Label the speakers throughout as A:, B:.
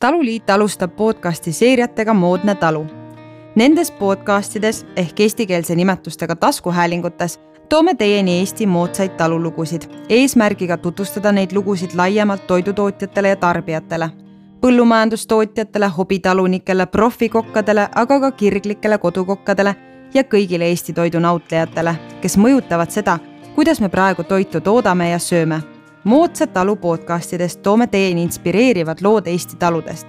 A: taluliit alustab podcasti seeriatega Moodne talu. Nendes podcastides ehk eestikeelse nimetustega taskuhäälingutes toome teieni Eesti moodsaid talulugusid, eesmärgiga tutvustada neid lugusid laiemalt toidutootjatele ja tarbijatele, põllumajandustootjatele, hobitalunikele, profikokkadele, aga ka kirglikele kodukokkadele ja kõigile Eesti toidu nautlejatele, kes mõjutavad seda, kuidas me praegu toitu toodame ja sööme moodsat talu podcastidest toome teieni inspireerivad lood Eesti taludest.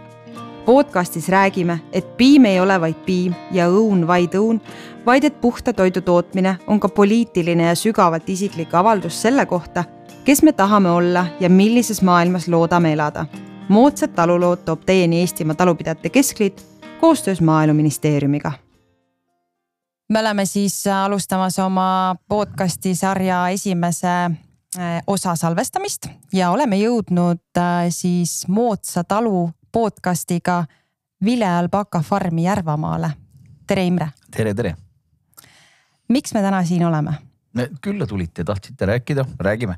A: podcastis räägime, et piim ei ole vaid piim ja õun vaid õun, vaid et puhta toidu tootmine on ka poliitiline ja sügavalt isiklik avaldus selle kohta, kes me tahame olla ja millises maailmas loodame elada. moodsad talulood toob teieni Eestimaa Talupidajate Keskliit koostöös Maaeluministeeriumiga me oleme siis alustamas oma podcasti sarja esimese osa salvestamist ja oleme jõudnud äh, siis moodsa talu podcast'iga Vile Albaka farmi Järvamaale. tere, Imre.
B: tere, tere.
A: miks me täna siin oleme?
B: külla tulite, tahtsite rääkida, räägime.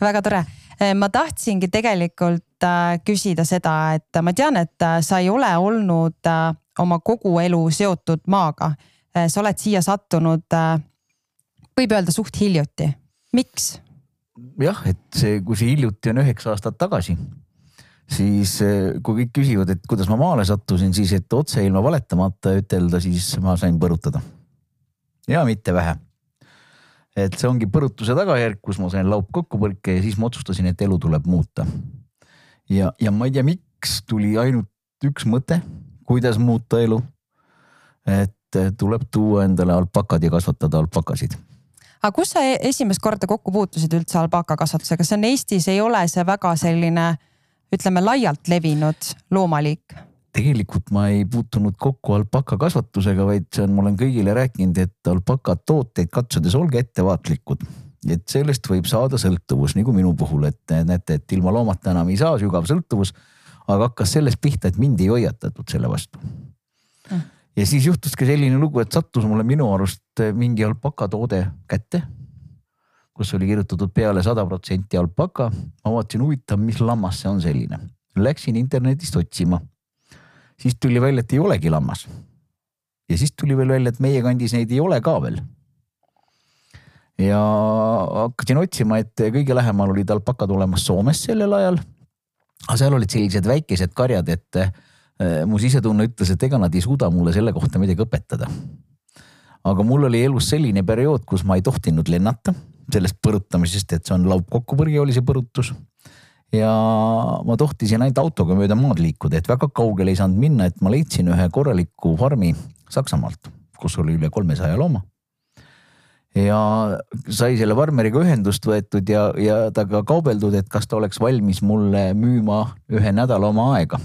A: väga tore. Äh, ma tahtsingi tegelikult küsida seda, et ma tean, et sa ei ole olnud oma kogu elu seotud maaga. sa oled siia sattunud, võib öelda suht hiljuti. miks?
B: Jah, et see, kui see hiljuti on üheksa aastat tagasi, siis eh, kui kõik küsivad, et kuidas ma maale sattusin, siis et otse ilma valetamata ütelda, siis ma sain põrutada. ja mitte vähe. et see ongi põrutuse tagajärg, kus ma sain laupkokkupõrke ja siis ma otsustasin, et elu tuleb muuta. ja, ja ma ei tea, miks tuli ainult üks mõte, kuidas muuta elu. et tuleb tuua endale alpakad ja kasvatada alpakasid
A: aga kus sa e-, esimest korda kokku puutusid üldse alpakakasvatusega, see on Eestis, ei ole see väga selline, ütleme laialt levinud loomaliik?
B: tegelikult ma ei puutunud kokku alpakakasvatusega, vaid see on, ma olen kõigile rääkinud, et alpakatooteid katsudes olge ettevaatlikud et sellest võib saada sõltuvus nagu minu puhul, et näete, et ilma loomata enam ei saa, sügav sõltuvus. aga hakkas sellest pihta, et mind ei hoiatatud selle vastu mm ja siis juhtuski selline lugu, et sattus mulle minu arust mingi alpakatoode kätte, kus oli kirjutatud peale sada protsenti alpaka. ma vaatasin, huvitav, mis lammas see on selline. Läksin internetist otsima. siis tuli välja, et ei olegi lammas. ja siis tuli veel välja, et meie kandis neid ei ole ka veel. ja hakkasin otsima, et kõige lähemal olid alpakad olemas Soomes sellel ajal. aga seal olid sellised väikesed karjad, et Äh, mu sisetunne ütles, et ega nad ei suuda mulle selle kohta midagi õpetada. aga mul oli elus selline periood, kus ma ei tohtinud lennata sellest põrutamisest, et see on laupkokkupõrge oli see põrutus. ja ma tohtisin ainult autoga mööda maad liikuda, et väga kaugele ei saanud minna, et ma leidsin ühe korraliku farmi Saksamaalt, kus oli üle kolmesaja looma ja sai selle farmeriga ühendust võetud ja, ja temaga kaubeldud, et kas ta oleks valmis mulle müüma ühe nädala oma aega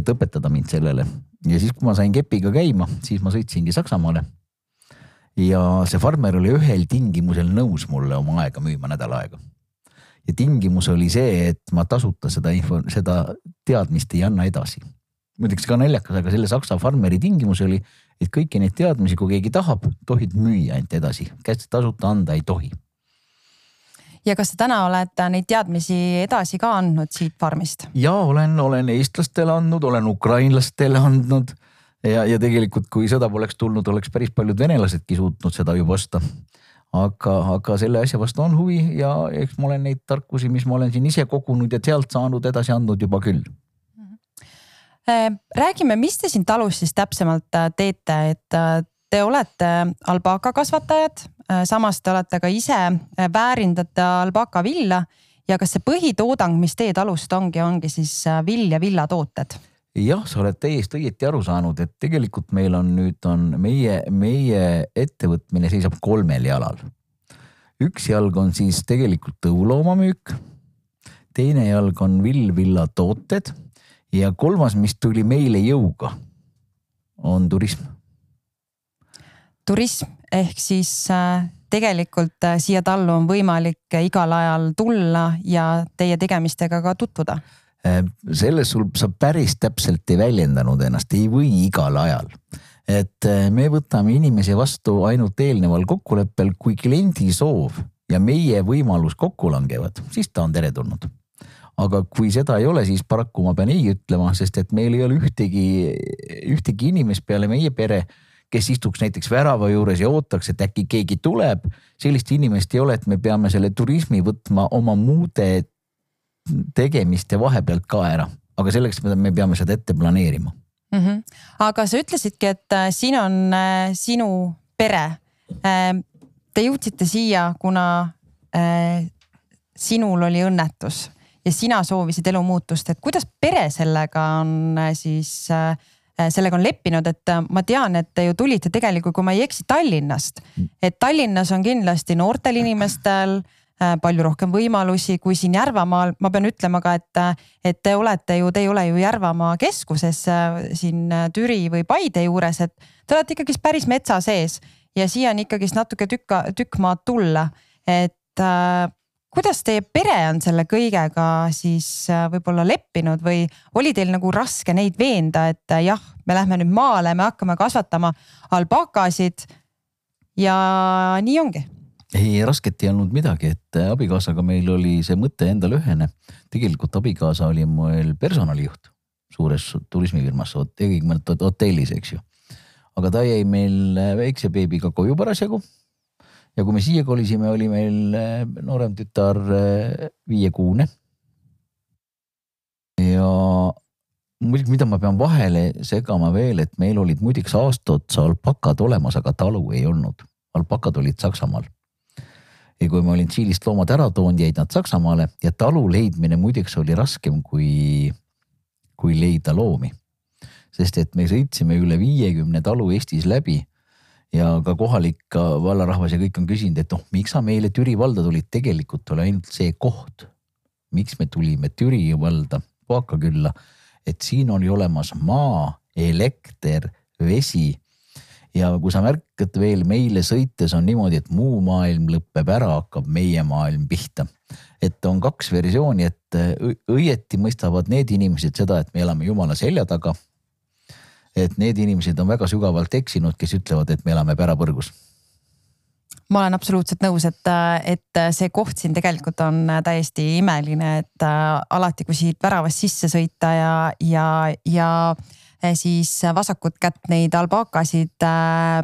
B: et õpetada mind sellele. ja siis, kui ma sain kepiga käima, siis ma sõitsingi Saksamaale. ja see farmer oli ühel tingimusel nõus mulle oma aega müüma nädal aega. ja tingimus oli see, et ma tasuta seda info, seda teadmist ei anna edasi. muideks ka naljakas, aga selle Saksa farmeri tingimus oli, et kõiki neid teadmisi, kui keegi tahab, tohid müüa ainult edasi, käest tasuta anda ei tohi
A: ja kas sa täna oled neid teadmisi edasi ka andnud siit farmist?
B: ja olen, olen eestlastele andnud, olen ukrainlastele andnud ja, ja tegelikult, kui sõda poleks tulnud, oleks päris paljud venelasedki suutnud seda juba osta. aga, aga selle asja vastu on huvi ja eks ma olen neid tarkusi, mis ma olen siin ise kogunud ja sealt saanud, edasi andnud juba küll
A: äh, räägime, mis te siin talus siis täpsemalt äh, teete, et äh, te olete albaakakasvatajad Äh, samas te olete ka ise äh, väärindate albaka villa ja kas see põhitoodang, mis teie talust ongi, ongi siis äh, vill ja villatooted?
B: jah, sa oled täiesti õieti aru saanud, et tegelikult meil on nüüd on meie, meie ettevõtmine seisab kolmel jalal. üks jalg on siis tegelikult tõuloomamüük, teine jalg on vill-villa tooted ja kolmas, mis tuli meile jõuga, on turism
A: turism ehk siis äh, tegelikult äh, siia tallu on võimalik igal ajal tulla ja teie tegemistega ka tutvuda.
B: Äh, selles sul sa päris täpselt ei väljendanud ennast, ei või igal ajal. et me võtame inimesi vastu ainult eelneval kokkuleppel, kui kliendi soov ja meie võimalus kokku langevad, siis ta on teretulnud. aga kui seda ei ole, siis paraku ma pean ei ütlema, sest et meil ei ole ühtegi, ühtegi inimest peale meie pere, kes istuks näiteks värava juures ja ootaks, et äkki keegi tuleb. sellist inimest ei ole, et me peame selle turismi võtma oma muude tegemiste vahepealt ka ära, aga selleks me peame seda ette planeerima
A: mm. -hmm. aga sa ütlesidki, et äh, siin on äh, sinu pere äh,. Te jõudsite siia, kuna äh, sinul oli õnnetus ja sina soovisid elumuutust, et kuidas pere sellega on äh, siis äh, sellega on leppinud, et ma tean, et te ju tulite tegelikult, kui ma ei eksi, Tallinnast. et Tallinnas on kindlasti noortel inimestel palju rohkem võimalusi kui siin Järvamaal. ma pean ütlema ka, et, et te olete ju, te ei ole ju Järvamaa keskuses siin Türi või Paide juures, et te olete ikkagist päris metsa sees ja siia on ikkagist natuke tükk, tükk maad tulla. et kuidas teie pere on selle kõigega siis äh, võib-olla leppinud või oli teil nagu raske neid veenda, et äh, jah, me lähme nüüd maale, me hakkame kasvatama alpakasid ja nii ongi?
B: ei, rasket ei olnud midagi, et äh, abikaasaga meil oli see mõte endal ühene. tegelikult abikaasa oli meil personalijuht suures turismifirmas, tegelikult hotellis, eks ju. aga ta jäi meil väikse beebiga koju parasjagu ja kui me siia kolisime, oli meil äh, noorem tütar äh, viiekuune. ja muidugi, mida ma pean vahele segama veel, et meil olid muideks aasta otsa alpakad olemas, aga talu ei olnud. alpakad olid Saksamaal. ja kui ma olin Tšiilist loomad ära toonud, jäid nad Saksamaale ja talu leidmine muideks oli raskem kui, kui leida loomi. sest et me sõitsime üle viiekümne talu Eestis läbi ja ka kohalik vallarahvas ja kõik on küsinud, et noh, miks sa meile Türi valda tulid, tegelikult oli ainult see koht. miks me tulime Türi valda, Puaka külla, et siin oli olemas maa, elekter, vesi. ja kui sa märkad veel meile sõites on niimoodi, et muu maailm lõpeb ära, hakkab meie maailm pihta. et on kaks versiooni, et õieti mõistavad need inimesed seda, et me elame jumala selja taga et need inimesed on väga sügavalt eksinud, kes ütlevad, et me elame pärapõrgus
A: ma olen absoluutselt nõus, et, et see koht siin tegelikult on täiesti imeline, et äh, alati, kui siit väravast sisse sõita ja, ja, ja siis vasakut kätt neid albaakasid äh,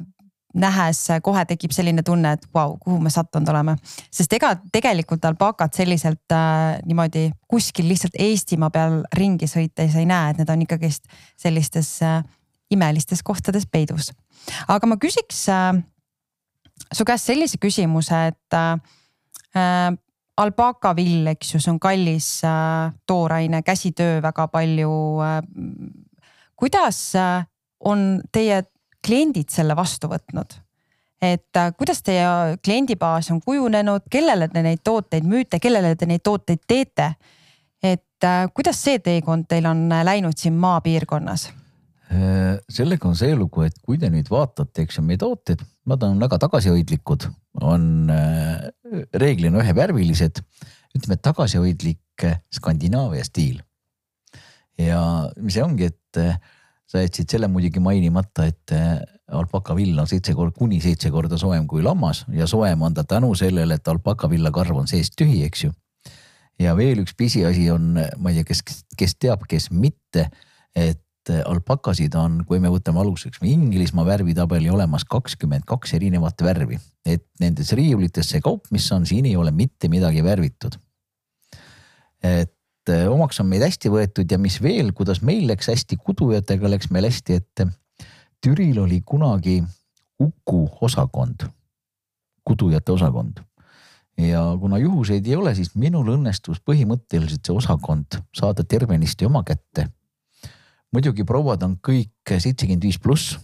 A: nähes kohe tekib selline tunne, et vau wow,, kuhu me sattunud oleme. sest ega tegelikult albaakad selliselt äh, niimoodi kuskil lihtsalt Eestimaa peal ringi sõites ei näe, et need on ikkagist sellistes äh, imelistes kohtades peidus. aga ma küsiks äh, su käest sellise küsimuse, et äh, äh alpaakavill, eks ju, see on kallis äh, tooraine, käsitöö väga palju äh,. kuidas äh, on teie kliendid selle vastu võtnud? et äh, kuidas teie kliendibaas on kujunenud, kellele te neid tooteid müüte, kellele te neid tooteid teete? et äh, kuidas see teekond teil on läinud siin maapiirkonnas?
B: Äh, sellega on see lugu, et kui te nüüd vaatate, eks ju, meie tooted, nad on väga tagasihoidlikud, on äh, reeglina ühevärvilised, ütleme tagasihoidlik äh, Skandinaavia stiil. ja see ongi, et sa jätsid selle muidugi mainimata, et alpakavill on seitse korda, kuni seitse korda soojem kui lammas ja soojem on ta tänu sellele, et alpakavilla karv on seest tühi, eks ju. ja veel üks pisiasi on, ma ei tea, kes, kes teab, kes mitte, et et eh, alpakasid on, kui me võtame aluseks Inglismaa värvitabeli olemas kakskümmend kaks erinevat värvi, et nendes riiulites see kaup, mis on, siin ei ole mitte midagi värvitud. et eh, omaks on meid hästi võetud ja mis veel, kuidas meil läks hästi, kudujatega läks meil hästi, et Türil oli kunagi Uku osakond, kudujate osakond. Ja kuna juhuseid ei ole, siis minul õnnestus põhimõtteliselt see osakond saada tervenisti oma kätte muidugi prouad on kõik seitsekümmend viis pluss.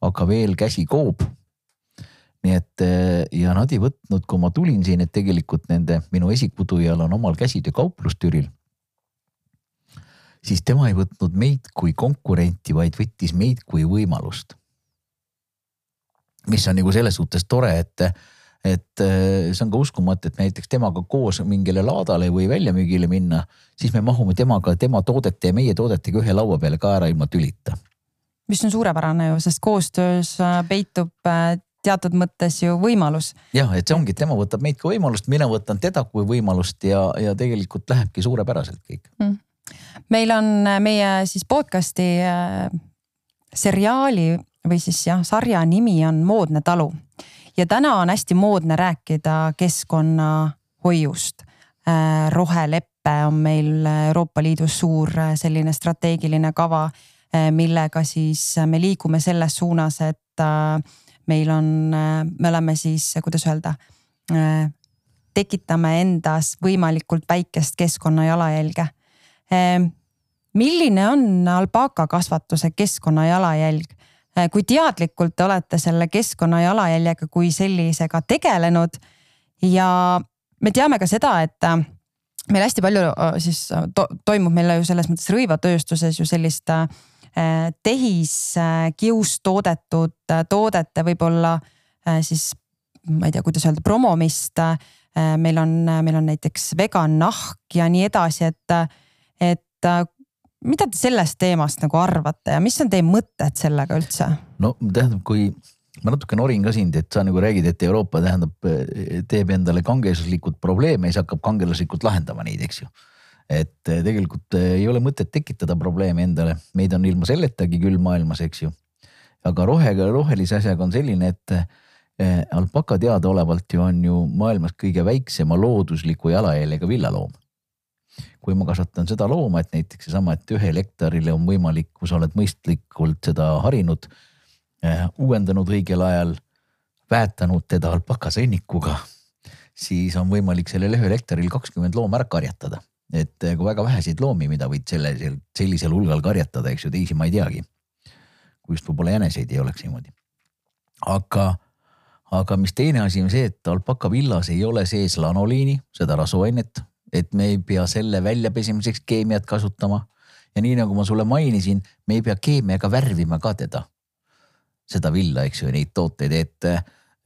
B: aga veel käsi koob. nii et ja nad ei võtnud, kui ma tulin siin, et tegelikult nende minu esikudujal on omal käsitöökauplus Türil. siis tema ei võtnud meid kui konkurenti, vaid võttis meid kui võimalust. mis on nagu selles suhtes tore, et et äh, see on ka uskumatu, et näiteks temaga koos mingile laadale või väljamüügile minna, siis me mahume temaga, tema toodete ja meie toodetega ühe laua peale ka ära ilma tülita.
A: mis on suurepärane ju, sest koostöös äh, peitub äh, teatud mõttes ju võimalus.
B: jah, et see ongi, tema võtab meid kui võimalust, mina võtan teda kui võimalust ja, ja tegelikult lähebki suurepäraselt kõik mm..
A: meil on meie siis podcast'i äh, seriaali või siis jah, sarja nimi on Moodne talu ja täna on hästi moodne rääkida keskkonnahoiust äh,. roheleppe on meil Euroopa Liidus suur äh, selline strateegiline kava äh,, millega siis me liigume selles suunas, et meil on, me oleme siis, kuidas öelda, tekitame endas võimalikult väikest keskkonna jalajälge. milline on alpaka kasvatuse keskkonna jalajälg? Kui teadlikult te olete selle keskkonna jalajäljega kui sellisega tegelenud ja me teame ka seda, et meil hästi palju siis to toimub meil ju selles mõttes rõivatööstuses ju sellist äh, Äh, tehiskiust äh, toodetud äh, toodete võib-olla siis ma ei tea, kuidas öelda, promomist. meil on, meil on näiteks vegan nahk ja nii edasi, et, et mida te sellest teemast nagu arvate ja mis on teie mõtted sellega üldse?
B: no tähendab, kui ma natuke norin ka sind, et sa nagu räägid, et Euroopa tähendab, teeb endale kangelaslikult probleeme ja siis hakkab kangelaslikult lahendama neid, eks ju et eh, tegelikult eh, ei ole mõtet tekitada probleeme endale, meid on ilma selletagi küll maailmas, eks ju. aga rohega, rohelise asjaga on selline, et eh, alpaka teadaolevalt ju on ju maailmas kõige väiksema loodusliku jalajäljega villaloom. Kui ma kasvatan seda looma, et näiteks seesama, et ühel hektarile on võimalik, kui sa oled mõistlikult seda harinud, uuendanud õigel ajal, väetanud teda alpakasõnnikuga, siis on võimalik sellel ühel hektaril kakskümmend looma ära karjatada et eh, kui väga väheseid loomi, mida võid sellisel, sellisel hulgal karjatada, eks ju, teisi ma ei teagi. kui just võib-olla jäneseid ei oleks niimoodi. aga, aga mis teine asi on see, et alpakavillas ei ole sees lanoliini, seda rasvuainet, et me ei pea selle väljapesemiseks keemiat kasutama. ja nii nagu ma sulle mainisin, me ei pea keemiaga värvima ka teda, seda villa, eks ju, neid tooteid, et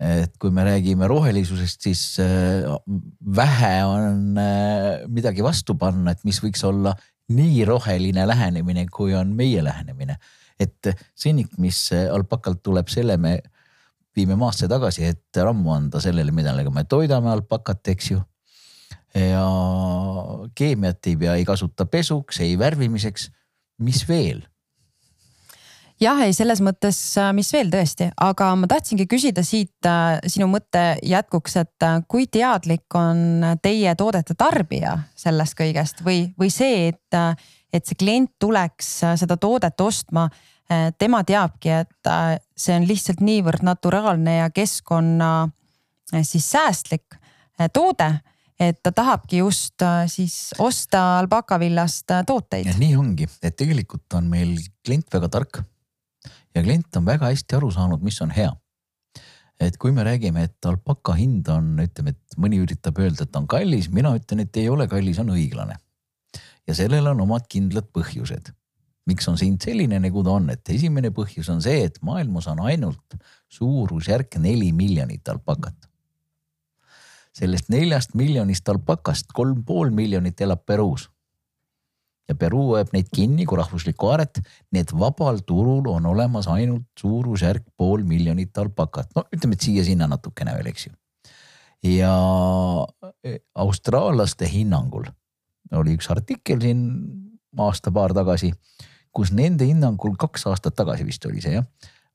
B: et kui me räägime rohelisusest, siis äh, vähe on äh, midagi vastu panna, et mis võiks olla nii roheline lähenemine, kui on meie lähenemine. et sõnnik, mis alpakalt tuleb, selle me viime maasse tagasi, et rammu anda sellele, millega me toidame alpakat, eks ju. Ja keemiat ei pea ei kasuta pesuks, ei värvimiseks. mis veel
A: jah, ei selles mõttes, äh, mis veel tõesti, aga ma tahtsingi küsida siit äh, sinu mõtte jätkuks, et äh, kui teadlik on teie toodete tarbija sellest kõigest või, või see, et, et see klient tuleks seda toodet ostma. tema teabki, et see on lihtsalt niivõrd naturaalne ja keskkonna siis säästlik toode et ta tahabki just siis osta alpakavillast tooteid.
B: nii ongi, et tegelikult on meil klient väga tark ja klient on väga hästi aru saanud, mis on hea. et kui me räägime, et alpaka hind on, ütleme, et mõni üritab öelda, et on kallis, mina ütlen, et ei ole kallis, on õiglane. ja sellel on omad kindlad põhjused. miks on see hind selline, nagu ta on, et esimene põhjus on see, et maailmas on ainult suurusjärk neli miljonit alpakat sellest neljast miljonist alpakast kolm pool miljonit elab Peruus ja Peruu hoiab neid kinni kui rahvuslikku aaret. nii et vabal turul on olemas ainult suurusjärk pool miljonit alpakat, no ütleme, et siia-sinna natukene veel, eks ju. ja e, austraallaste hinnangul oli üks artikkel siin aasta-paar tagasi, kus nende hinnangul kaks aastat tagasi vist oli see jah,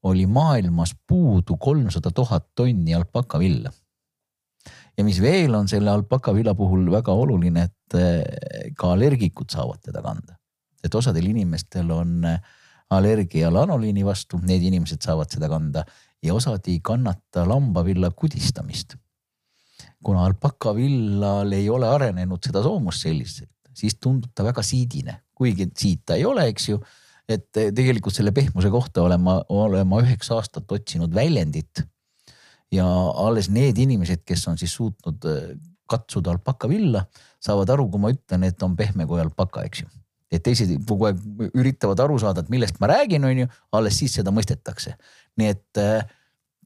B: oli maailmas puudu kolmsada tuhat tonni alpakavilla ja mis veel on selle alpakavilla puhul väga oluline, et eh, ka allergikud saavad teda kanda. et osadel inimestel on eh, allergia lanoliini vastu, need inimesed saavad seda kanda ja osad ei kannata lambavilla kudistamist. kuna alpakavillal ei ole arenenud seda soomust selliselt, siis tundub ta väga siidine, kuigi siit ta ei ole, eks ju. et eh, tegelikult selle pehmuse kohta olen ma, olen ma üheksa aastat otsinud väljendit ja alles need inimesed, kes on siis suutnud äh, katsuda alpakavilla, saavad aru, kui ma ütlen, et on pehme kui alpaka, eks ju. et teised kogu aeg üritavad aru saada, et millest ma räägin, on ju, alles siis seda mõistetakse. nii et äh,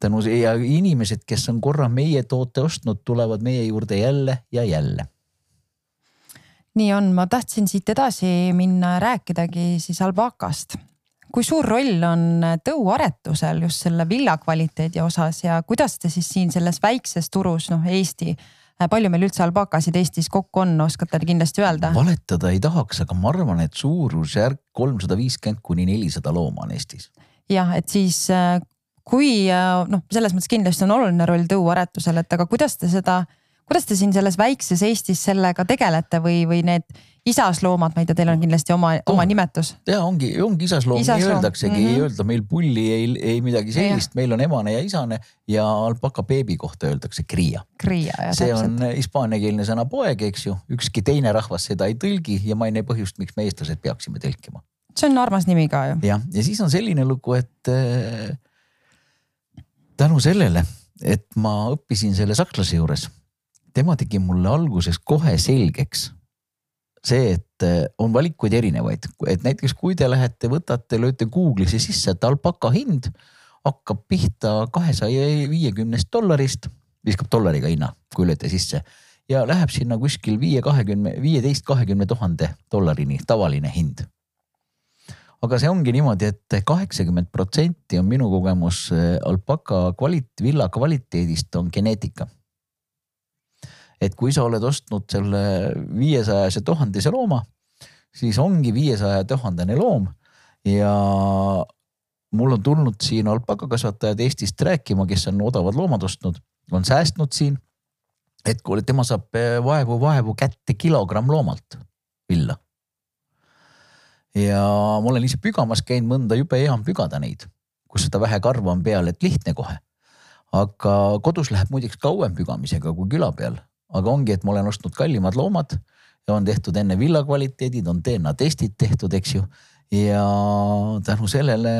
B: tänu ja inimesed, kes on korra meie toote ostnud, tulevad meie juurde jälle ja jälle
A: nii on, ma tahtsin siit edasi minna rääkidagi siis alpakast kui suur roll on tõuaretusel just selle villa kvaliteedi osas ja kuidas te siis siin selles väikses turus, noh Eesti, palju meil üldse alpakasid Eestis kokku on, oskate kindlasti öelda?
B: valetada ei tahaks, aga ma arvan, et suurusjärk kolmsada viiskümmend kuni nelisada looma on Eestis.
A: jah, et siis kui noh, selles mõttes kindlasti on oluline roll tõuaretusel, et aga kuidas te seda kuidas te siin selles väikses Eestis sellega tegelete või, või need isasloomad, ma ei tea, teil on kindlasti oma oma nimetus.
B: ja ongi, ongi isasloom, isasloom., nii öeldaksegi mm, -hmm. ei mhm. öelda meil pulli, ei, ei midagi sellist, meil on emane ja isane ja alpaka beebi kohta öeldakse jah. see täpselt. on hispaaniakeelne sõna poeg, eks ju, ükski teine rahvas seda ei tõlgi ja ma ei näe põhjust, miks me eestlased peaksime tõlkima.
A: see on armas nimi ka ju.
B: jah, ja siis on selline lugu, et äh, tänu sellele, et ma õppisin selle sakslase juures tema tegi mulle alguses kohe selgeks see, et eh, on valikuid erinevaid, et näiteks kui te lähete, võtate, lööte Google'isse sisse, et alpaka hind hakkab pihta kahesaja viiekümnest dollarist, viskab dollariga hinna, kui lööte sisse ja läheb sinna kuskil viie, kahekümne, viieteist, kahekümne tuhande dollarini, tavaline hind. aga see ongi niimoodi et, et kaheksakümmend protsenti on minu kogemus eh, alpaka kvalit-, villa kvaliteedist on geneetika et kui sa oled ostnud selle viiesajase tuhandese looma, siis ongi viiesaja tuhandene loom ja mul on tulnud siin alpakakasvatajad Eestist rääkima, kes on odavad loomad ostnud, on säästnud siin. et kuule, tema saab vaevu-vaevu kätte kilogramm loomalt villa. ja ma olen ise pügamas käinud, mõnda jube hea on pügada neid, kus seda vähe karva on peal, et lihtne kohe. aga kodus läheb muideks kauem pügamisega kui küla peal aga ongi, et ma olen ostnud kallimad loomad ja on tehtud enne villa kvaliteedid, on DNA testid tehtud, eks ju. ja tänu sellele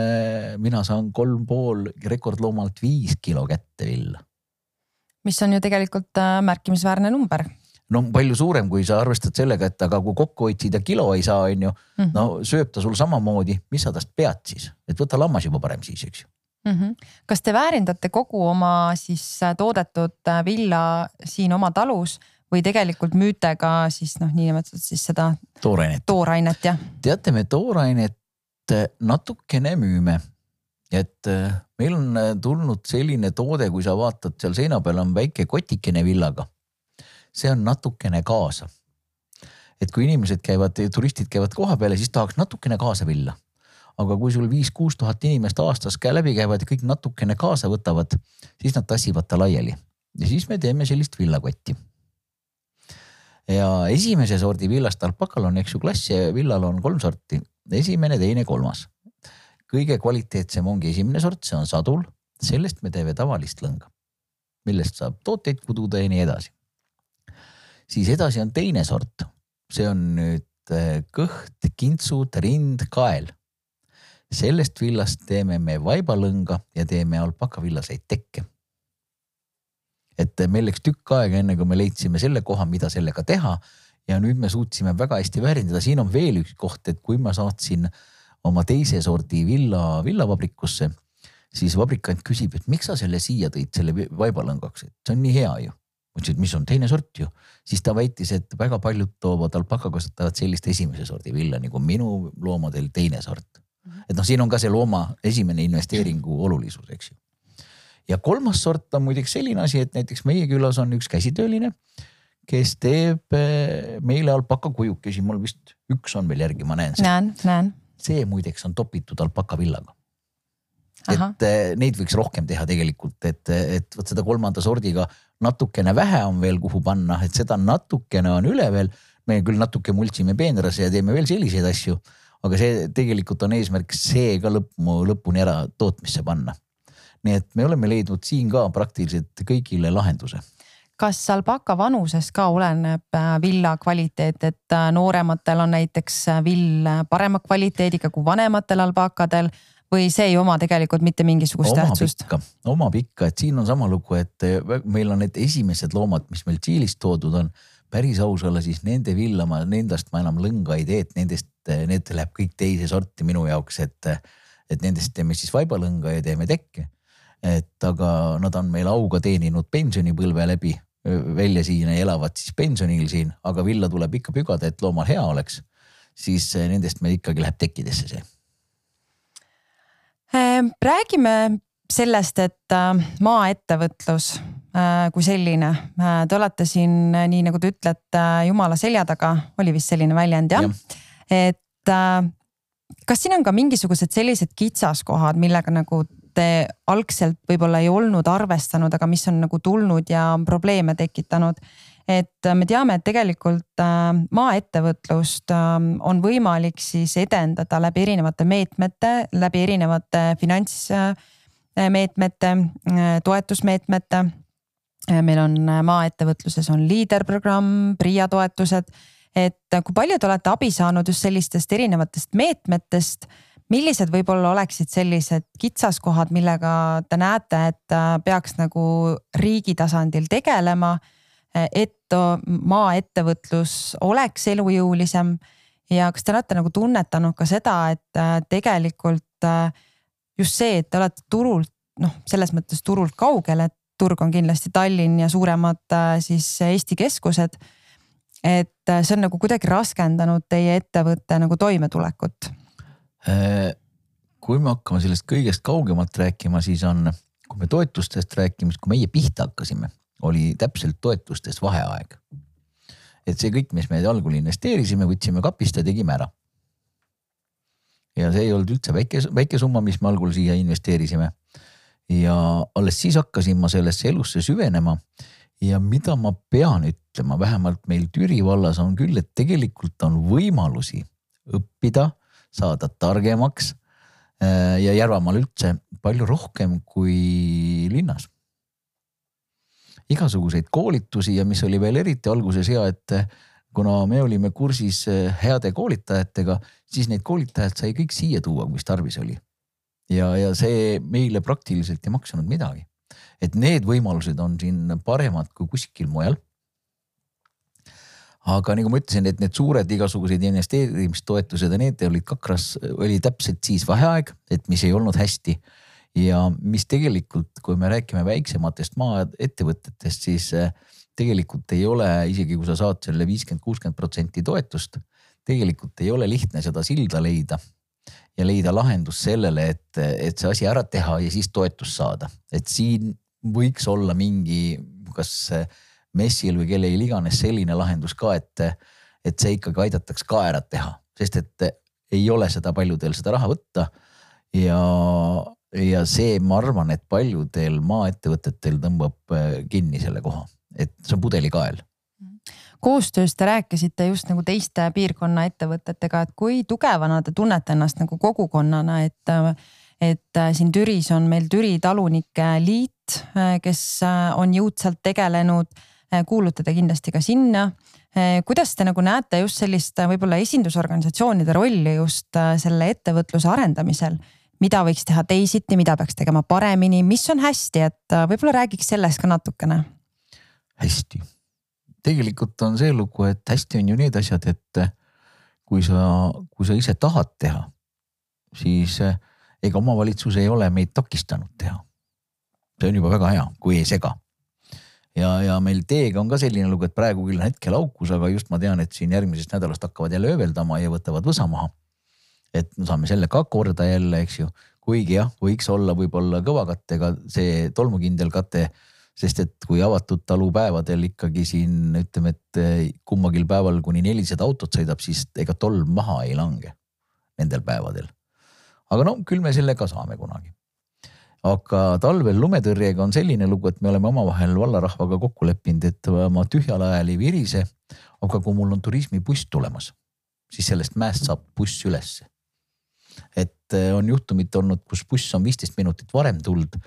B: mina saan kolm pool rekordloomalt viis kilo kätte villa.
A: mis on ju tegelikult äh, märkimisväärne number
B: no palju suurem, kui sa arvestad sellega, et aga kui kokku hoidsid ja kilo ei saa, on ju -hmm. no sööb ta sul samamoodi, mis sa tast pead siis, et võta lammas juba parem siis, eks ju
A: mm. -hmm. kas te väärindate kogu oma siis äh, toodetud äh, villa siin oma talus või tegelikult müüte ka siis noh, niinimetatud siis seda
B: toorainet,
A: toorainet jah?
B: teate, me toorainet äh, natukene müüme. et meil on tulnud selline toode, kui sa vaatad, seal seina peal on väike kotikene villaga. see on natukene kaasa. et kui inimesed käivad, turistid käivad koha peale, siis tahaks natukene kaasa villa aga kui sul viis-kuus tuhat inimest aastas läbi käivad ja kõik natukene kaasa võtavad, siis nad tassivad ta laiali ja siis me teeme sellist villakotti. ja esimese sordi villast alpakal on, eks ju, klasse villal on kolm sorti, esimene, teine, kolmas. kõige kvaliteetsem ongi esimene sort, see on sadul, sellest me teeme tavalist lõnga, millest saab tooteid kududa ja nii edasi. siis edasi on teine sort, see on nüüd eh, kõht, kintsud, rind, kael sellest villast teeme me vaibalõnga ja teeme alpakavillaseid tekke. et meil läks tükk aega, enne kui me leidsime selle koha, mida sellega teha. ja nüüd me suutsime väga hästi väärindada, siin on veel üks koht, et kui ma saatsin oma teise sordi villa villavabrikusse, siis vabrikant küsib, et miks sa selle siia tõid, selle vaibalõngaks, et see on nii hea ju ma ütlesin, et mis on teine sort ju, siis ta väitis, et väga paljud toovad alpakakasvatajad sellist esimese sordi villa nagu minu loomadel teine sort et noh, siin on ka see looma esimene investeeringu olulisus, eks ju. ja kolmas sort on muideks selline asi, et näiteks meie külas on üks käsitööline, kes teeb eh, meile alpaka kujukesi, mul vist üks on veel järgi, ma näen.
A: näen, näen.
B: see muideks on topitud alpaka villaga. et eh, neid võiks rohkem teha tegelikult, et, et vot seda kolmanda sordiga natukene vähe on veel, kuhu panna, et seda natukene on üle veel. me küll natuke multsime peenrasse ja teeme veel selliseid asju aga see tegelikult on eesmärk see ka lõppu, lõpuni ära tootmisse panna. nii et me oleme leidnud siin ka praktiliselt kõigile lahenduse
A: kas alpaka vanusest ka oleneb äh, villa kvaliteet, et äh, noorematel on näiteks äh, vill parema kvaliteediga kui vanematel alpakadel või see ei oma tegelikult mitte mingisugust omab tähtsust?
B: omab ikka, et siin on sama lugu, et meil on need esimesed loomad, mis meil Tšiilist toodud on päris aus olla, siis nende villa ma, nendest ma enam lõnga ei tee, et nendest, need läheb kõik teise sorti minu jaoks, et, et nendest teeme siis vaibalõnga ja teeme tekke. et aga nad on meil auga teeninud pensionipõlve läbi välja siin ja elavad siis pensionil siin, aga villa tuleb ikka pügada, et loomal hea oleks. siis nendest meil ikkagi läheb tekkidesse see
A: räägime sellest, et maaettevõtlus kui selline, te olete siin, nii nagu te ütlete, jumala selja taga, oli vist selline väljend jah ja.? Et kas siin on ka mingisugused sellised kitsaskohad, millega nagu te algselt võib-olla ei olnud arvestanud, aga mis on nagu tulnud ja probleeme tekitanud? et me teame, et tegelikult äh, maaettevõtlust ähm, on võimalik siis edendada läbi erinevate meetmete, läbi erinevate finantsmeetmete, äh, toetusmeetmete. meil on äh, maaettevõtluses on liiderprogramm, PRIA toetused et kui palju te olete abi saanud just sellistest erinevatest meetmetest millised võib-olla oleksid sellised kitsaskohad, millega te näete, et äh, peaks nagu riigi tasandil tegelema, et maaettevõtlus oleks elujõulisem ja kas te olete nagu tunnetanud ka seda, et äh, tegelikult äh, just see, et te olete turult noh, selles mõttes turult kaugel, et turg on kindlasti Tallinn ja suuremad siis Eesti keskused. Et see on nagu kuidagi raskendanud teie ettevõtte nagu toimetulekut
B: Äh, kui me hakkame sellest kõigest kaugemalt rääkima, siis on, kui me toetustest räägime, siis kui meie pihta hakkasime, oli täpselt toetustest vaheaeg. et see kõik, mis me algul investeerisime, võtsime kapist ja tegime ära. ja see ei olnud üldse väike, väike summa, mis me algul siia investeerisime. ja alles siis hakkasin ma sellesse elusse süvenema ja mida ma pean ütlema, vähemalt meil Türi vallas on küll, et tegelikult on võimalusi õppida saada targemaks äh, ja Järvamaal üldse palju rohkem kui linnas. igasuguseid koolitusi ja mis oli veel eriti alguses hea, et kuna me olime kursis äh, heade koolitajatega, siis neid koolitajaid sai kõik siia tuua, mis tarvis oli. ja, ja see meile praktiliselt ei maksanud midagi. Et need võimalused on siin paremad kui kuskil mujal aga nagu ma ütlesin, et need suured igasugused investeerimistoetused ja need olid kakras, oli täpselt siis vaheaeg, et mis ei olnud hästi. ja mis tegelikult, kui me räägime väiksematest maaettevõtetest, siis eh, tegelikult ei ole, isegi kui sa saad selle viiskümmend, kuuskümmend protsenti toetust, tegelikult ei ole lihtne seda silda leida ja leida lahendus sellele, et, et see asi ära teha ja siis toetust saada, et siin võiks olla mingi, kas messil või kellelgi iganes selline lahendus ka, et, et see ikkagi aidataks ka ära teha, sest et ei ole seda paljudel seda raha võtta. ja, ja see, ma arvan, et paljudel maaettevõtetel tõmbab kinni selle koha, et see on pudelikael
A: koostöös te rääkisite just nagu teiste piirkonna ettevõtetega, et kui tugevana te tunnete ennast nagu kogukonnana, et, et äh, siin Türis on meil Türi Talunike Liit, äh, kes on jõudsalt tegelenud Äh, kuulute te kindlasti ka sinna. Äh, kuidas te nagu näete just sellist äh, võib-olla esindusorganisatsioonide rolli just selle ettevõtluse arendamisel? mida võiks teha teisiti, mida peaks tegema paremini, mis on hästi, et võib-olla räägiks sellest ka natukene.
B: hästi, tegelikult on see lugu, et hästi on ju need asjad, et kui sa, kui sa ise tahad teha, siis ega omavalitsus ei ole meid takistanud teha. see on juba väga hea, kui ei sega ja, ja meil teega on ka selline lugu, et praegu küll on hetkel aukus, aga just ma tean, et siin järgmisest nädalast hakkavad jälle ööveldama ja võtavad võsa maha. et me saame selle ka korda jälle, eks ju, kuigi jah, võiks olla võib-olla kõva kattega see tolmukindel kate sest et kui avatud talupäevadel ikkagi siin ütleme, et eh, kummagil päeval kuni nelisada autot sõidab, siis ega tolm maha ei lange nendel päevadel. aga no küll me selle ka saame kunagi aga talvel lumetõrjega on selline lugu, et me oleme omavahel vallarahvaga kokku leppinud, et ma tühjal ajal ei virise. aga kui mul on turismibuss tulemas, siis sellest mäest saab buss ülesse. et eh, on juhtumid olnud, kus buss on viisteist minutit varem tulnud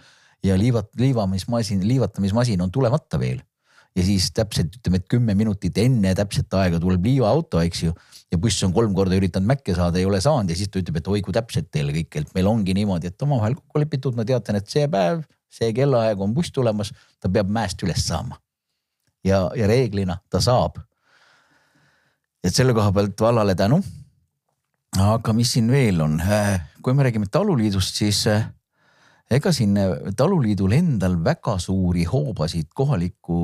B: ja liivat-, liivamismasin, liivatamismasin on tulemata veel ja siis täpselt ütleme, et kümme minutit enne täpset aega tuleb liivaauto, eks ju. ja buss on kolm korda üritanud Mäkke saada, ei ole saanud ja siis ta ütleb, et oi kui täpselt teil kõik, et meil ongi niimoodi, et omavahel kokku lepitud, ma teatan, et see päev, see kellaaeg on buss tulemas, ta peab mäest üles saama. ja, ja reeglina ta saab. et selle koha pealt vallale tänu. aga mis siin veel on, kui me räägime taluliidust, siis ega siin äh, taluliidul endal väga suuri hoobasid kohalikku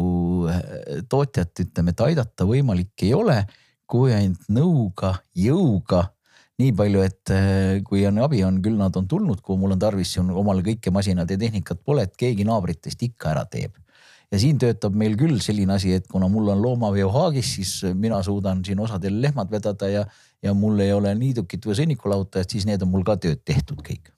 B: äh, tootjat, ütleme, et aidata võimalik ei ole, kui ainult nõuga, jõuga nii palju, et äh, kui on abi on, küll nad on tulnud, kuhu mul on tarvis, on omal kõike masinad ja tehnikat pole, et keegi naabritest ikka ära teeb. ja siin töötab meil küll selline asi, et kuna mul on loomaveohaagis, siis mina suudan siin osadel lehmad vedada ja, ja mul ei ole niidukit või sõnnikulautajat, siis need on mul ka tööd tehtud kõik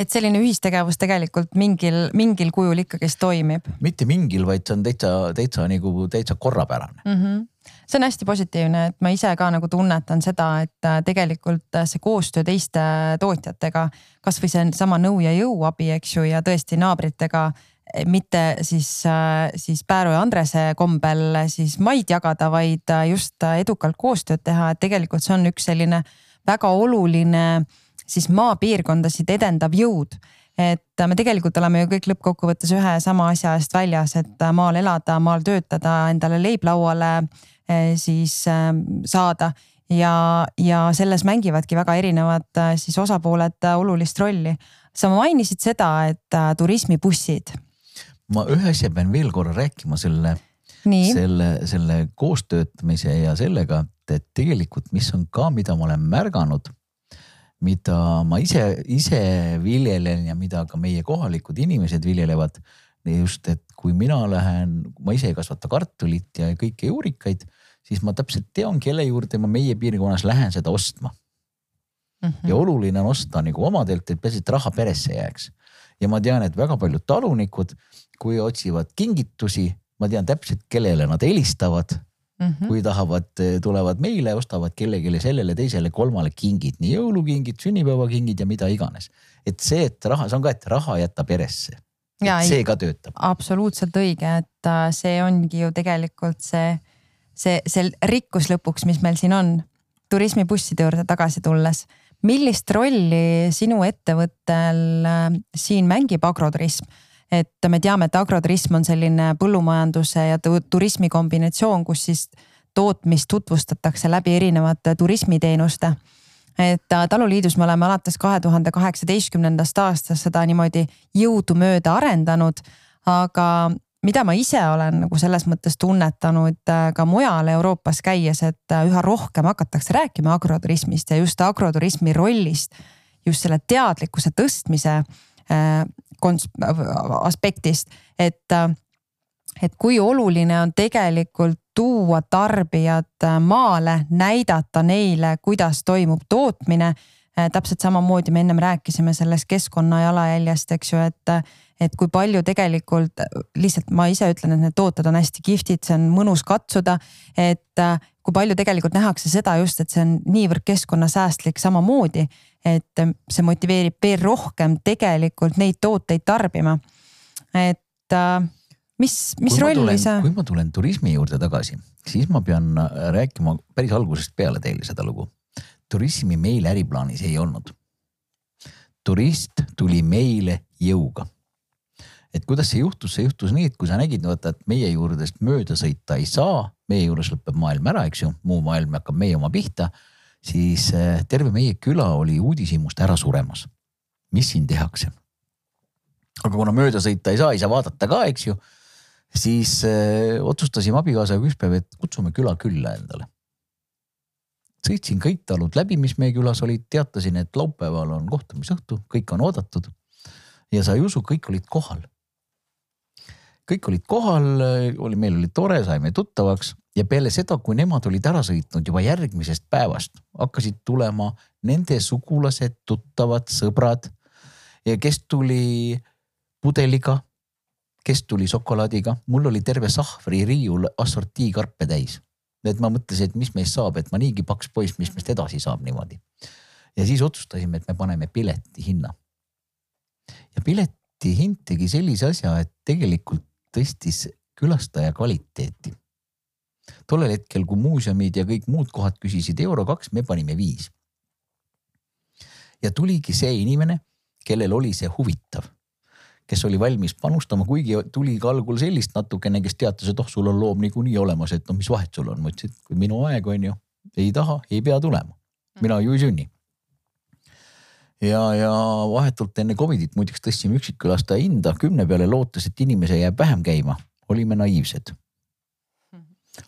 A: et selline ühistegevus tegelikult mingil, mingil kujul ikkagist toimib.
B: mitte mingil, vaid see on täitsa, täitsa nagu täitsa korrapärane
A: mm. -hmm see on hästi positiivne, et ma ise ka nagu tunnetan seda, et äh, tegelikult äh, see koostöö teiste tootjatega, kasvõi seesama nõu ja jõuabi, eks ju, ja tõesti naabritega eh, mitte siis, äh, siis Pääru ja Andrese kombel siis maid jagada, vaid just edukalt koostööd teha, et tegelikult see on üks selline väga oluline siis maapiirkondasid edendav jõud. et me tegelikult oleme ju kõik lõppkokkuvõttes ühe sama asja eest väljas, et maal elada, maal töötada, endale leib lauale eh, siis eh, saada ja, ja selles mängivadki väga erinevad siis osapooled olulist rolli. sa mainisid seda, et turismibussid.
B: ma ühe asja pean veel korra rääkima selle, selle, selle koostöötamise ja sellega, et tegelikult, mis on ka, mida ma olen märganud mida ma ise, ise viljelen ja mida ka meie kohalikud inimesed viljelevad. just, et kui mina lähen, ma ise ei kasvata kartulit ja kõiki juurikaid, siis ma täpselt tean, kelle juurde ma meie piirkonnas lähen seda ostma mm. -hmm. ja oluline on osta nagu omadelt, et peaasi, et raha peresse jääks. ja ma tean, et väga paljud talunikud, kui otsivad kingitusi, ma tean täpselt, kellele nad helistavad Mm -hmm. kui tahavad, tulevad meile, ostavad kellelegi sellele teisele kolmale kingid, nii jõulukingid, sünnipäevakingid ja mida iganes. et see, et raha, see on ka, et raha jätta peresse. see ka töötab.
A: absoluutselt õige, et äh, see ongi ju tegelikult see, see, see rikkus lõpuks, mis meil siin on. turismibusside juurde tagasi tulles, millist rolli sinu ettevõttel äh, siin mängib agroturism? Et me teame, et agroturism on selline põllumajanduse ja turismi kombinatsioon, kus siis tootmist tutvustatakse läbi erinevate turismiteenuste. et äh, taluliidus me oleme alates kahe tuhande kaheksateistkümnendast aastast seda niimoodi jõudumööda arendanud. aga mida ma ise olen nagu selles mõttes tunnetanud äh, ka mujal Euroopas käies, et äh, üha rohkem hakatakse rääkima agroturismist ja just agroturismi rollist just selle teadlikkuse tõstmise aspektist, et, et kui oluline on tegelikult tuua tarbijad maale, näidata neile, kuidas toimub tootmine. täpselt samamoodi me ennem rääkisime sellest keskkonna jalajäljest, eks ju, et, et kui palju tegelikult lihtsalt ma ise ütlen, et need tooted on hästi kihvtid, see on mõnus katsuda. et kui palju tegelikult nähakse seda just, et see on niivõrd keskkonnasäästlik samamoodi et see motiveerib veel rohkem tegelikult neid tooteid tarbima. et äh, mis, mis kui rolli sa?
B: kui ma tulen turismi juurde tagasi, siis ma pean äh, rääkima päris algusest peale teile seda lugu. turismi meil äriplaanis ei olnud. turist tuli meile jõuga. et kuidas see juhtus, see juhtus nii, et kui sa nägid, vaata, et meie juurdest mööda sõita ei saa, meie juures lõpeb maailm ära, eks ju, muu maailm hakkab meie oma pihta siis äh, terve meie küla oli uudishimust ära suremas. mis siin tehakse? aga kuna mööda sõita ei saa, ei saa vaadata ka, eks ju, siis öö, äh, otsustasime abikaasaga üks päev, et kutsume küla külla endale. sõitsin kõik talud läbi, mis meie külas olid, teatasin, et laupäeval on kohtumisõhtu, kõik on oodatud. ja sa ei usu, kõik olid kohal. kõik olid kohal, oli, meil oli tore, saime tuttavaks ja peale seda, kui nemad olid ära sõitnud juba järgmisest päevast, hakkasid tulema nende sugulased, tuttavad, sõbrad ja kes tuli pudeliga, kes tuli šokolaadiga, mul oli terve sahvri riiul assortiikarpe täis. et ma mõtlesin, et mis meist saab, et ma niigi paks poiss, mis meist edasi saab niimoodi. ja siis otsustasime, et me paneme pileti hinna. ja pileti hind tegi sellise asja, et tegelikult tõstis külastaja kvaliteeti tollel hetkel, kui muuseumid ja kõik muud kohad küsisid euro kaks, me panime viis. ja tuligi see inimene, kellel oli see huvitav, kes oli valmis panustama, kuigi tuli ka algul sellist natukene, kes teatas, et oh, sul on loom niikuinii olemas, et no mis vahet sul on, ma ütlesin, et minu aeg on ju, ei taha, ei pea tulema. mina ju ei sünni ja, ja vahetult enne Covidit muideks tõstsime üksikkülastaja hinda kümne peale, lootes, et inimese jääb vähem käima. olime naiivsed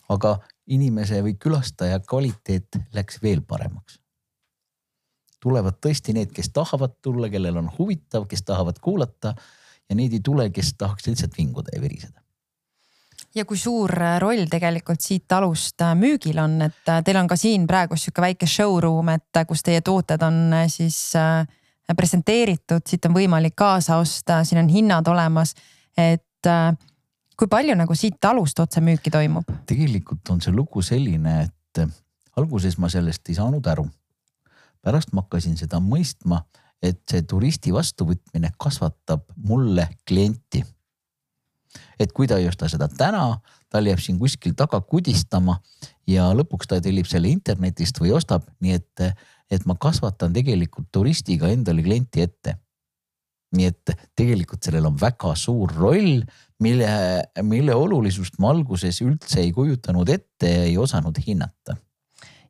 B: aga inimese või külastaja kvaliteet läks veel paremaks. tulevad tõesti need, kes tahavad tulla, kellel on huvitav, kes tahavad kuulata ja neid ei tule, kes tahaks lihtsalt vinguda ja viriseda
A: ja kui suur äh, roll tegelikult siit talust äh, müügil on, et äh, teil on ka siin praegu sihuke väike showroom, et kus teie tooted on siis presenteeritud, siit on võimalik kaasa osta, siin on hinnad olemas. et kui palju nagu siit talust otsemüüki toimub?
B: tegelikult on see lugu selline, et alguses ma sellest ei saanud aru. pärast ma hakkasin seda mõistma, et see turisti vastuvõtmine kasvatab mulle klienti et kui ta ei osta seda täna, tal jääb siin kuskil taga kudistama ja lõpuks ta tellib selle internetist või ostab, nii et, et ma kasvatan tegelikult turistiga endale klienti ette. Nii et tegelikult sellel on väga suur roll, mille, mille olulisust ma alguses üldse ei kujutanud ette ja ei osanud hinnata.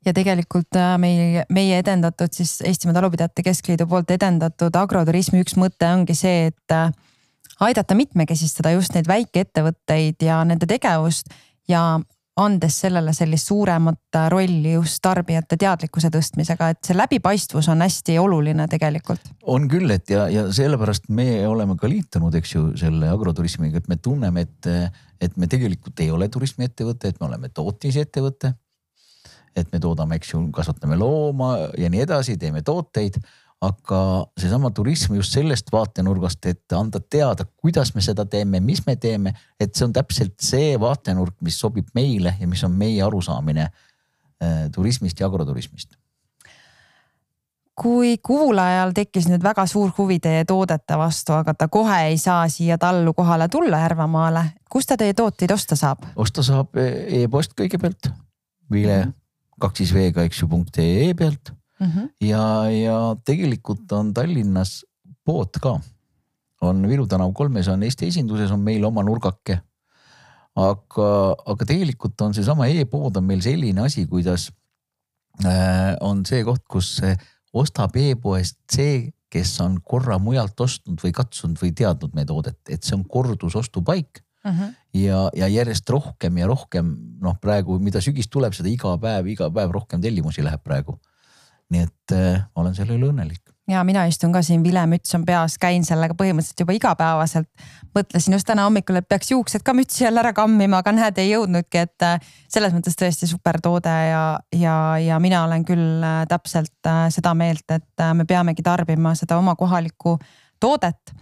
A: Ja tegelikult äh, meie, meie edendatud siis Eestimaa Talupidajate Keskliidu poolt edendatud agroturismi üks mõte ongi see, et äh, aidata mitmekesistada just neid väikeettevõtteid ja nende tegevust ja andes sellele sellist suuremat rolli just tarbijate teadlikkuse tõstmisega, et see läbipaistvus on hästi oluline tegelikult.
B: on küll, et ja, ja sellepärast me oleme ka liitunud, eks ju, selle agroturismiga, et me tunneme, et, et me tegelikult ei ole turismiettevõte, et me oleme tootmisettevõte. et me toodame, eks ju, kasvatame looma ja nii edasi, teeme tooteid aga seesama turism just sellest vaatenurgast, et anda teada, kuidas me seda teeme, mis me teeme, et see on täpselt see vaatenurk, mis sobib meile ja mis on meie arusaamine äh, turismist ja agroturismist
A: kui kuulajal tekkis nüüd väga suur huvi teie toodete vastu, aga ta kohe ei saa siia tallu kohale tulla Järvamaale, kust ta teie tooteid osta saab?
B: osta saab e-post kõigepealt, Vile mhm. kaks siis V-ga, eks ju, punkt ee pealt mm. -hmm. ja, ja tegelikult on Tallinnas pood ka. on Viru tänav kolmes on Eesti esinduses on meil oma nurgake. aga, aga tegelikult on seesama e-pood on meil selline asi, kuidas äh, on see koht, kus ostab e-poest see, kes on korra mujalt ostnud või katsunud või teadnud meie toodet, et see on kordusostupaik. Mhm. -huh. ja, ja järjest rohkem ja rohkem noh, praegu, mida sügis tuleb, seda iga päev, iga päev rohkem tellimusi läheb praegu nii et äh, olen selle üle õnnelik.
A: ja mina istun ka siin, vilemüts on peas, käin sellega põhimõtteliselt juba igapäevaselt. mõtlesin just täna hommikul, et peaks juuksed ka mütsi all ära kammima, aga näed, ei jõudnudki, et äh, selles mõttes tõesti super toode ja, ja, ja mina olen küll äh, täpselt seda meelt, et me peamegi tarbima seda oma kohalikku toodet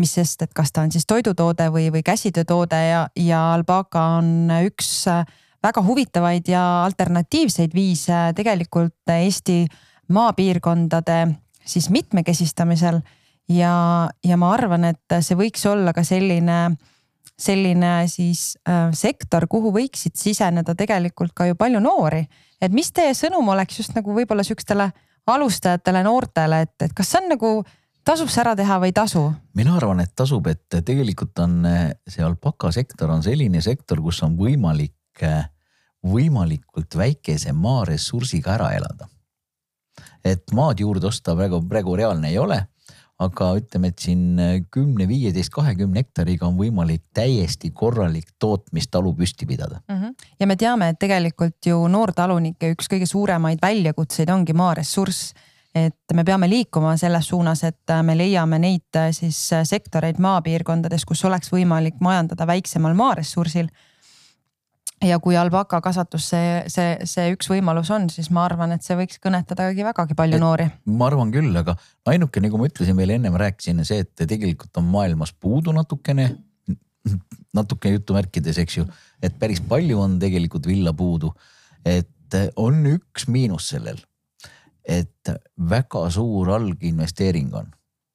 A: mis sest, et kas ta on siis toidutoode või, või käsitöötoode ja, ja alpaka on üks äh, väga huvitavaid ja alternatiivseid viise tegelikult Eesti maapiirkondade siis mitmekesistamisel. ja, ja ma arvan, et see võiks olla ka selline, selline siis äh, sektor, kuhu võiksid siseneda tegelikult ka ju palju noori. et mis teie sõnum oleks just nagu võib-olla sihukestele alustajatele, noortele, et, et kas see on nagu tasub see ära teha või ei tasu?
B: mina arvan, et tasub, et tegelikult on see alpakasektor on selline sektor, kus on võimalik äh, võimalikult väikese maaressursiga ära elada. et maad juurde osta praegu, praegu reaalne ei ole, aga ütleme, et siin kümne, viieteist, kahekümne hektariga on võimalik täiesti korralik tootmistalu püsti pidada mm.
A: -hmm. ja me teame, et tegelikult ju noortalunike üks kõige suuremaid väljakutseid ongi maaressurss et me peame liikuma selles suunas, et me leiame neid siis sektoreid maapiirkondades, kus oleks võimalik majandada väiksemal maaressursil ja kui alpaka kasvatus see, see, see üks võimalus on, siis ma arvan, et see võiks kõnetadagi vägagi palju noori.
B: ma arvan küll, aga ainuke, nagu ma ütlesin veel ennem rääkisin, see, et tegelikult on maailmas puudu natukene, natuke jutumärkides, eks ju, et päris palju on tegelikult villa puudu. et on üks miinus sellel, et väga suur alginvesteering on,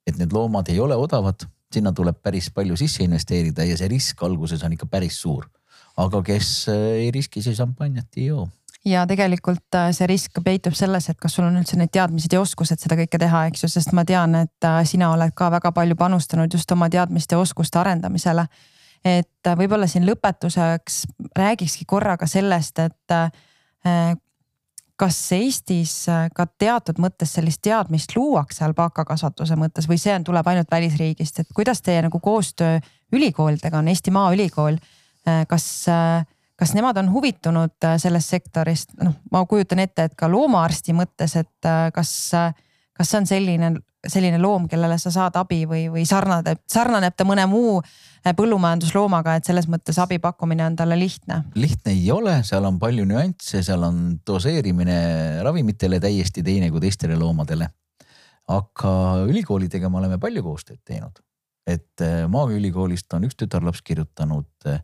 B: et need loomad ei ole odavad, sinna tuleb päris palju sisse investeerida ja see risk alguses on ikka päris suur aga kes äh, ei riski, see šampanjat ei joo
A: ja tegelikult äh, see risk peitub selles, et kas sul on üldse need teadmised ja oskused seda kõike teha, eks ju, sest ma tean, et äh, sina oled ka väga palju panustanud just oma teadmiste ja oskuste arendamisele. et võib-olla siin lõpetuseks räägikski korra ka sellest, et kas Eestis ka teatud mõttes sellist teadmist luuakse alpaakakasvatuse mõttes või see on, tuleb ainult välisriigist, et kuidas teie nagu koostöö ülikoolidega on, Eesti Maaülikool kas, äh, kas nemad on huvitunud äh, sellest sektorist, noh, ma kujutan ette, et ka loomaarsti mõttes, et kas, kas see on selline, selline loom, kellele sa saad abi või, või sarnaneb, sarnaneb ta mõne muu äh, põllumajandusloomaga, et selles mõttes abi pakkumine on talle lihtne?
B: lihtne ei ole, seal on palju nüansse, seal on doseerimine ravimitele täiesti teine kui teistele loomadele. aga ülikoolidega me oleme palju koostööd teinud, et äh, Maaülikoolist on üks tütarlaps kirjutanud äh,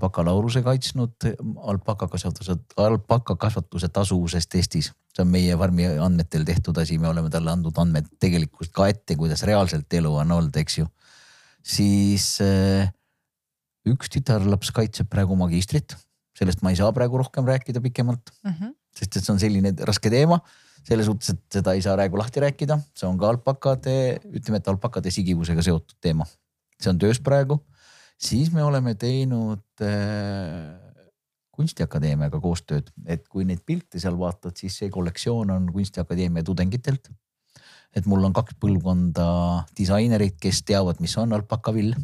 B: bakalaureuse kaitsnud alpakakasvatuse, alpakakasvatuse tasuvusest Eestis see on meie farmi andmetel tehtud asi, me oleme talle andnud andmed tegelikult ka ette, kuidas reaalselt elu on olnud, eks ju. siis äh, üks tütarlaps kaitseb praegu magistrit, sellest ma ei saa praegu rohkem rääkida pikemalt mm, -hmm. sest et see on selline raske teema selles suhtes, et seda ei saa praegu lahti rääkida, see on ka alpakade, ütleme, et alpakade sigivusega seotud teema. see on töös praegu, siis me oleme teinud äh, kunstiakadeemiaga koostööd, et kui neid pilte seal vaatad, siis see kollektsioon on kunstiakadeemia tudengitelt. et mul on kaks põlvkonda disainereid, kes teavad, mis on alpakavill.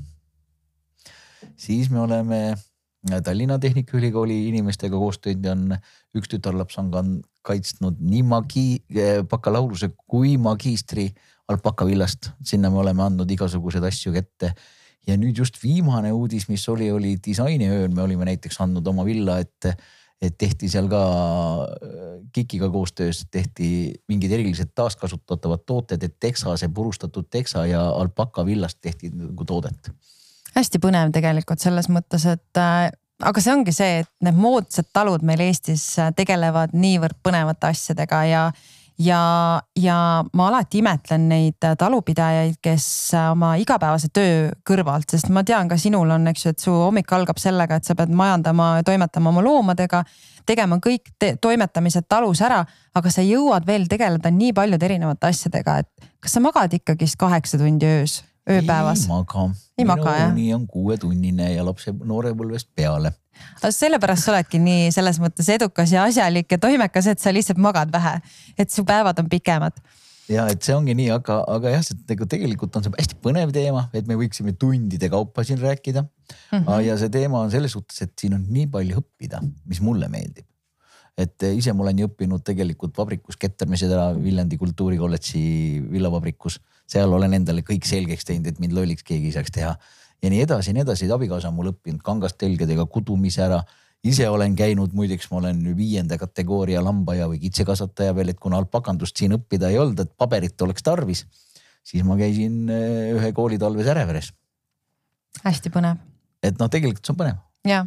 B: siis me oleme Tallinna Tehnikaülikooli inimestega koostööd ja on üks tütarlaps on ka kaitsnud nii magi-, bakalaureuse kui magistri alpakavillast, sinna me oleme andnud igasuguseid asju kätte ja nüüd just viimane uudis, mis oli, oli disainiööl, me olime näiteks andnud oma villa, et, et tehti seal ka KIK-iga koostöös tehti mingid erilised taaskasutatavad tooted, et teksase, purustatud teksa ja alpaka villast tehti nagu toodet.
A: hästi põnev tegelikult selles mõttes, et äh, aga see ongi see, et need moodsad talud meil Eestis äh, tegelevad niivõrd põnevate asjadega ja ja, ja ma alati imetlen neid talupidajaid, kes oma igapäevase töö kõrvalt, sest ma tean, ka sinul on, eks ju, et su hommik algab sellega, et sa pead majandama ja toimetama oma loomadega, tegema kõik te toimetamised talus ära, aga sa jõuad veel tegeleda nii paljude erinevate asjadega, et kas sa magad ikkagist kaheksa tundi öös, ööpäevas?
B: ei maga.
A: ei maga
B: uni on kuuetunnine ja lapse noorepõlvest peale
A: sellepärast sa oledki nii selles mõttes edukas ja asjalik ja toimekas, et sa lihtsalt magad vähe, et su päevad on pikemad
B: ja et see ongi nii, aga, aga jah, see tegelikult on see hästi põnev teema, et me võiksime tundide kaupa siin rääkida mm. -hmm. ja see teema on selles suhtes, et siin on nii palju õppida, mis mulle meeldib. et ise ma olen ju õppinud tegelikult vabrikus kettermise ära Viljandi kultuurikolledži villavabrikus, seal olen endale kõik selgeks teinud, et mind lolliks keegi ei saaks teha ja nii edasi ja nii edasi, et abikaasa on mul õppinud kangastelgedega kudumise ära. ise olen käinud, muideks ma olen viienda kategooria lambaja või kitsekasvataja veel, et kuna alpakandust siin õppida ei olnud, et paberit oleks tarvis, siis ma käisin eh, ühe kooli talves Äreveres.
A: hästi põnev.
B: et noh, tegelikult see on põnev.
A: ja,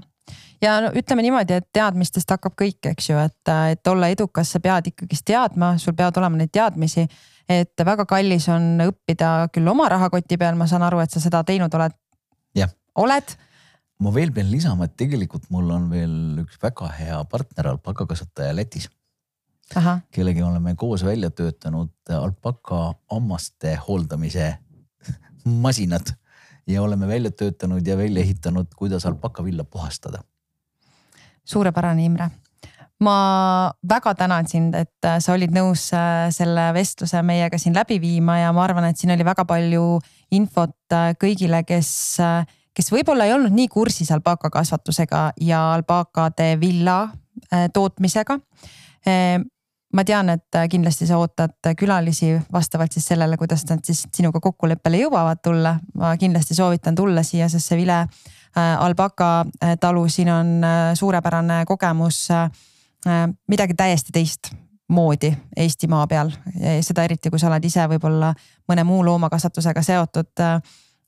A: ja no ütleme niimoodi, et teadmistest hakkab kõik, eks ju, et, et olla edukas, sa pead ikkagist teadma, sul peavad olema neid teadmisi et väga kallis on õppida küll oma rahakoti peal, ma saan aru, et sa seda teinud oled oled?
B: ma veel pean lisama, et tegelikult mul on veel üks väga hea partner, alpakakasvataja Lätis. kellega oleme koos välja töötanud alpaka hammaste hooldamise masinad ja oleme välja töötanud ja välja ehitanud, kuidas alpakavilla puhastada.
A: suurepärane, Imre ma väga tänan sind, et sa olid nõus äh, selle vestluse meiega siin läbi viima ja ma arvan, et siin oli väga palju infot äh, kõigile, kes äh, kes võib-olla ei olnud nii kursis alpaakakasvatusega ja alpaakade villa äh, tootmisega. Äh, ma tean, et kindlasti sa ootad külalisi vastavalt siis sellele, kuidas nad siis sinuga kokkuleppele jõuavad tulla. ma kindlasti soovitan tulla siia, sest see Vile alpaka talu, siin on suurepärane kogemus. midagi täiesti teistmoodi Eestimaa peal, seda eriti, kui sa oled ise võib-olla mõne muu loomakasvatusega seotud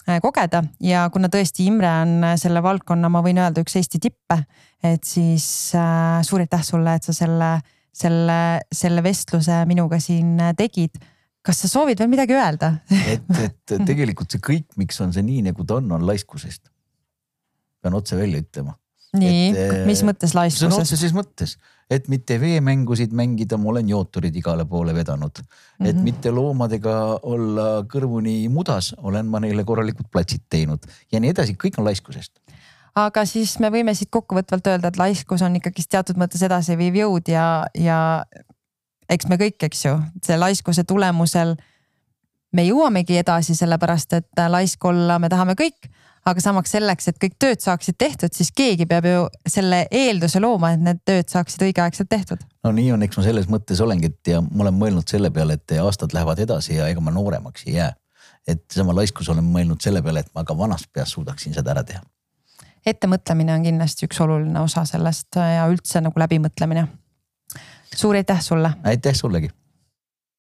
A: Äh, kogeda ja kuna tõesti Imre on äh, selle valdkonna, ma võin öelda, üks Eesti tippe, et siis äh, suur aitäh sulle, et sa selle, selle, selle vestluse minuga siin äh, tegid. kas sa soovid veel midagi öelda
B: et, et tegelikult see kõik, miks on see nii, nagu ta on, on laiskusest. pean otse välja ütlema
A: nii, mis mõttes laiskusest?
B: sõna otseses mõttes, et mitte veemängusid mängida, ma olen jooturid igale poole vedanud mm. -hmm. et mhm. mitte loomadega olla kõrvuni mudas, olen ma neile korralikult platsid teinud ja nii edasi, kõik on laiskusest
A: aga siis me võime siit kokkuvõtvalt öelda, et laiskus on ikkagist teatud mõttes edasiviiv jõud ja, ja eks me kõik, eks ju, see laiskuse tulemusel me jõuamegi edasi, sellepärast et laisk olla me tahame kõik aga samaks selleks, et kõik tööd saaksid tehtud, siis keegi peab ju selle eelduse looma, et need tööd saaksid õigeaegselt tehtud.
B: no nii on, eks ma selles mõttes olengi, et ja ma olen mõelnud selle peale, et aastad lähevad edasi ja ega ma nooremaks ei jää. et sama laiskus olen mõelnud selle peale, et ma ka vanast peast suudaksin seda ära teha.
A: ettemõtlemine on kindlasti üks oluline osa sellest ja üldse nagu läbimõtlemine. suur aitäh sulle.
B: aitäh sullegi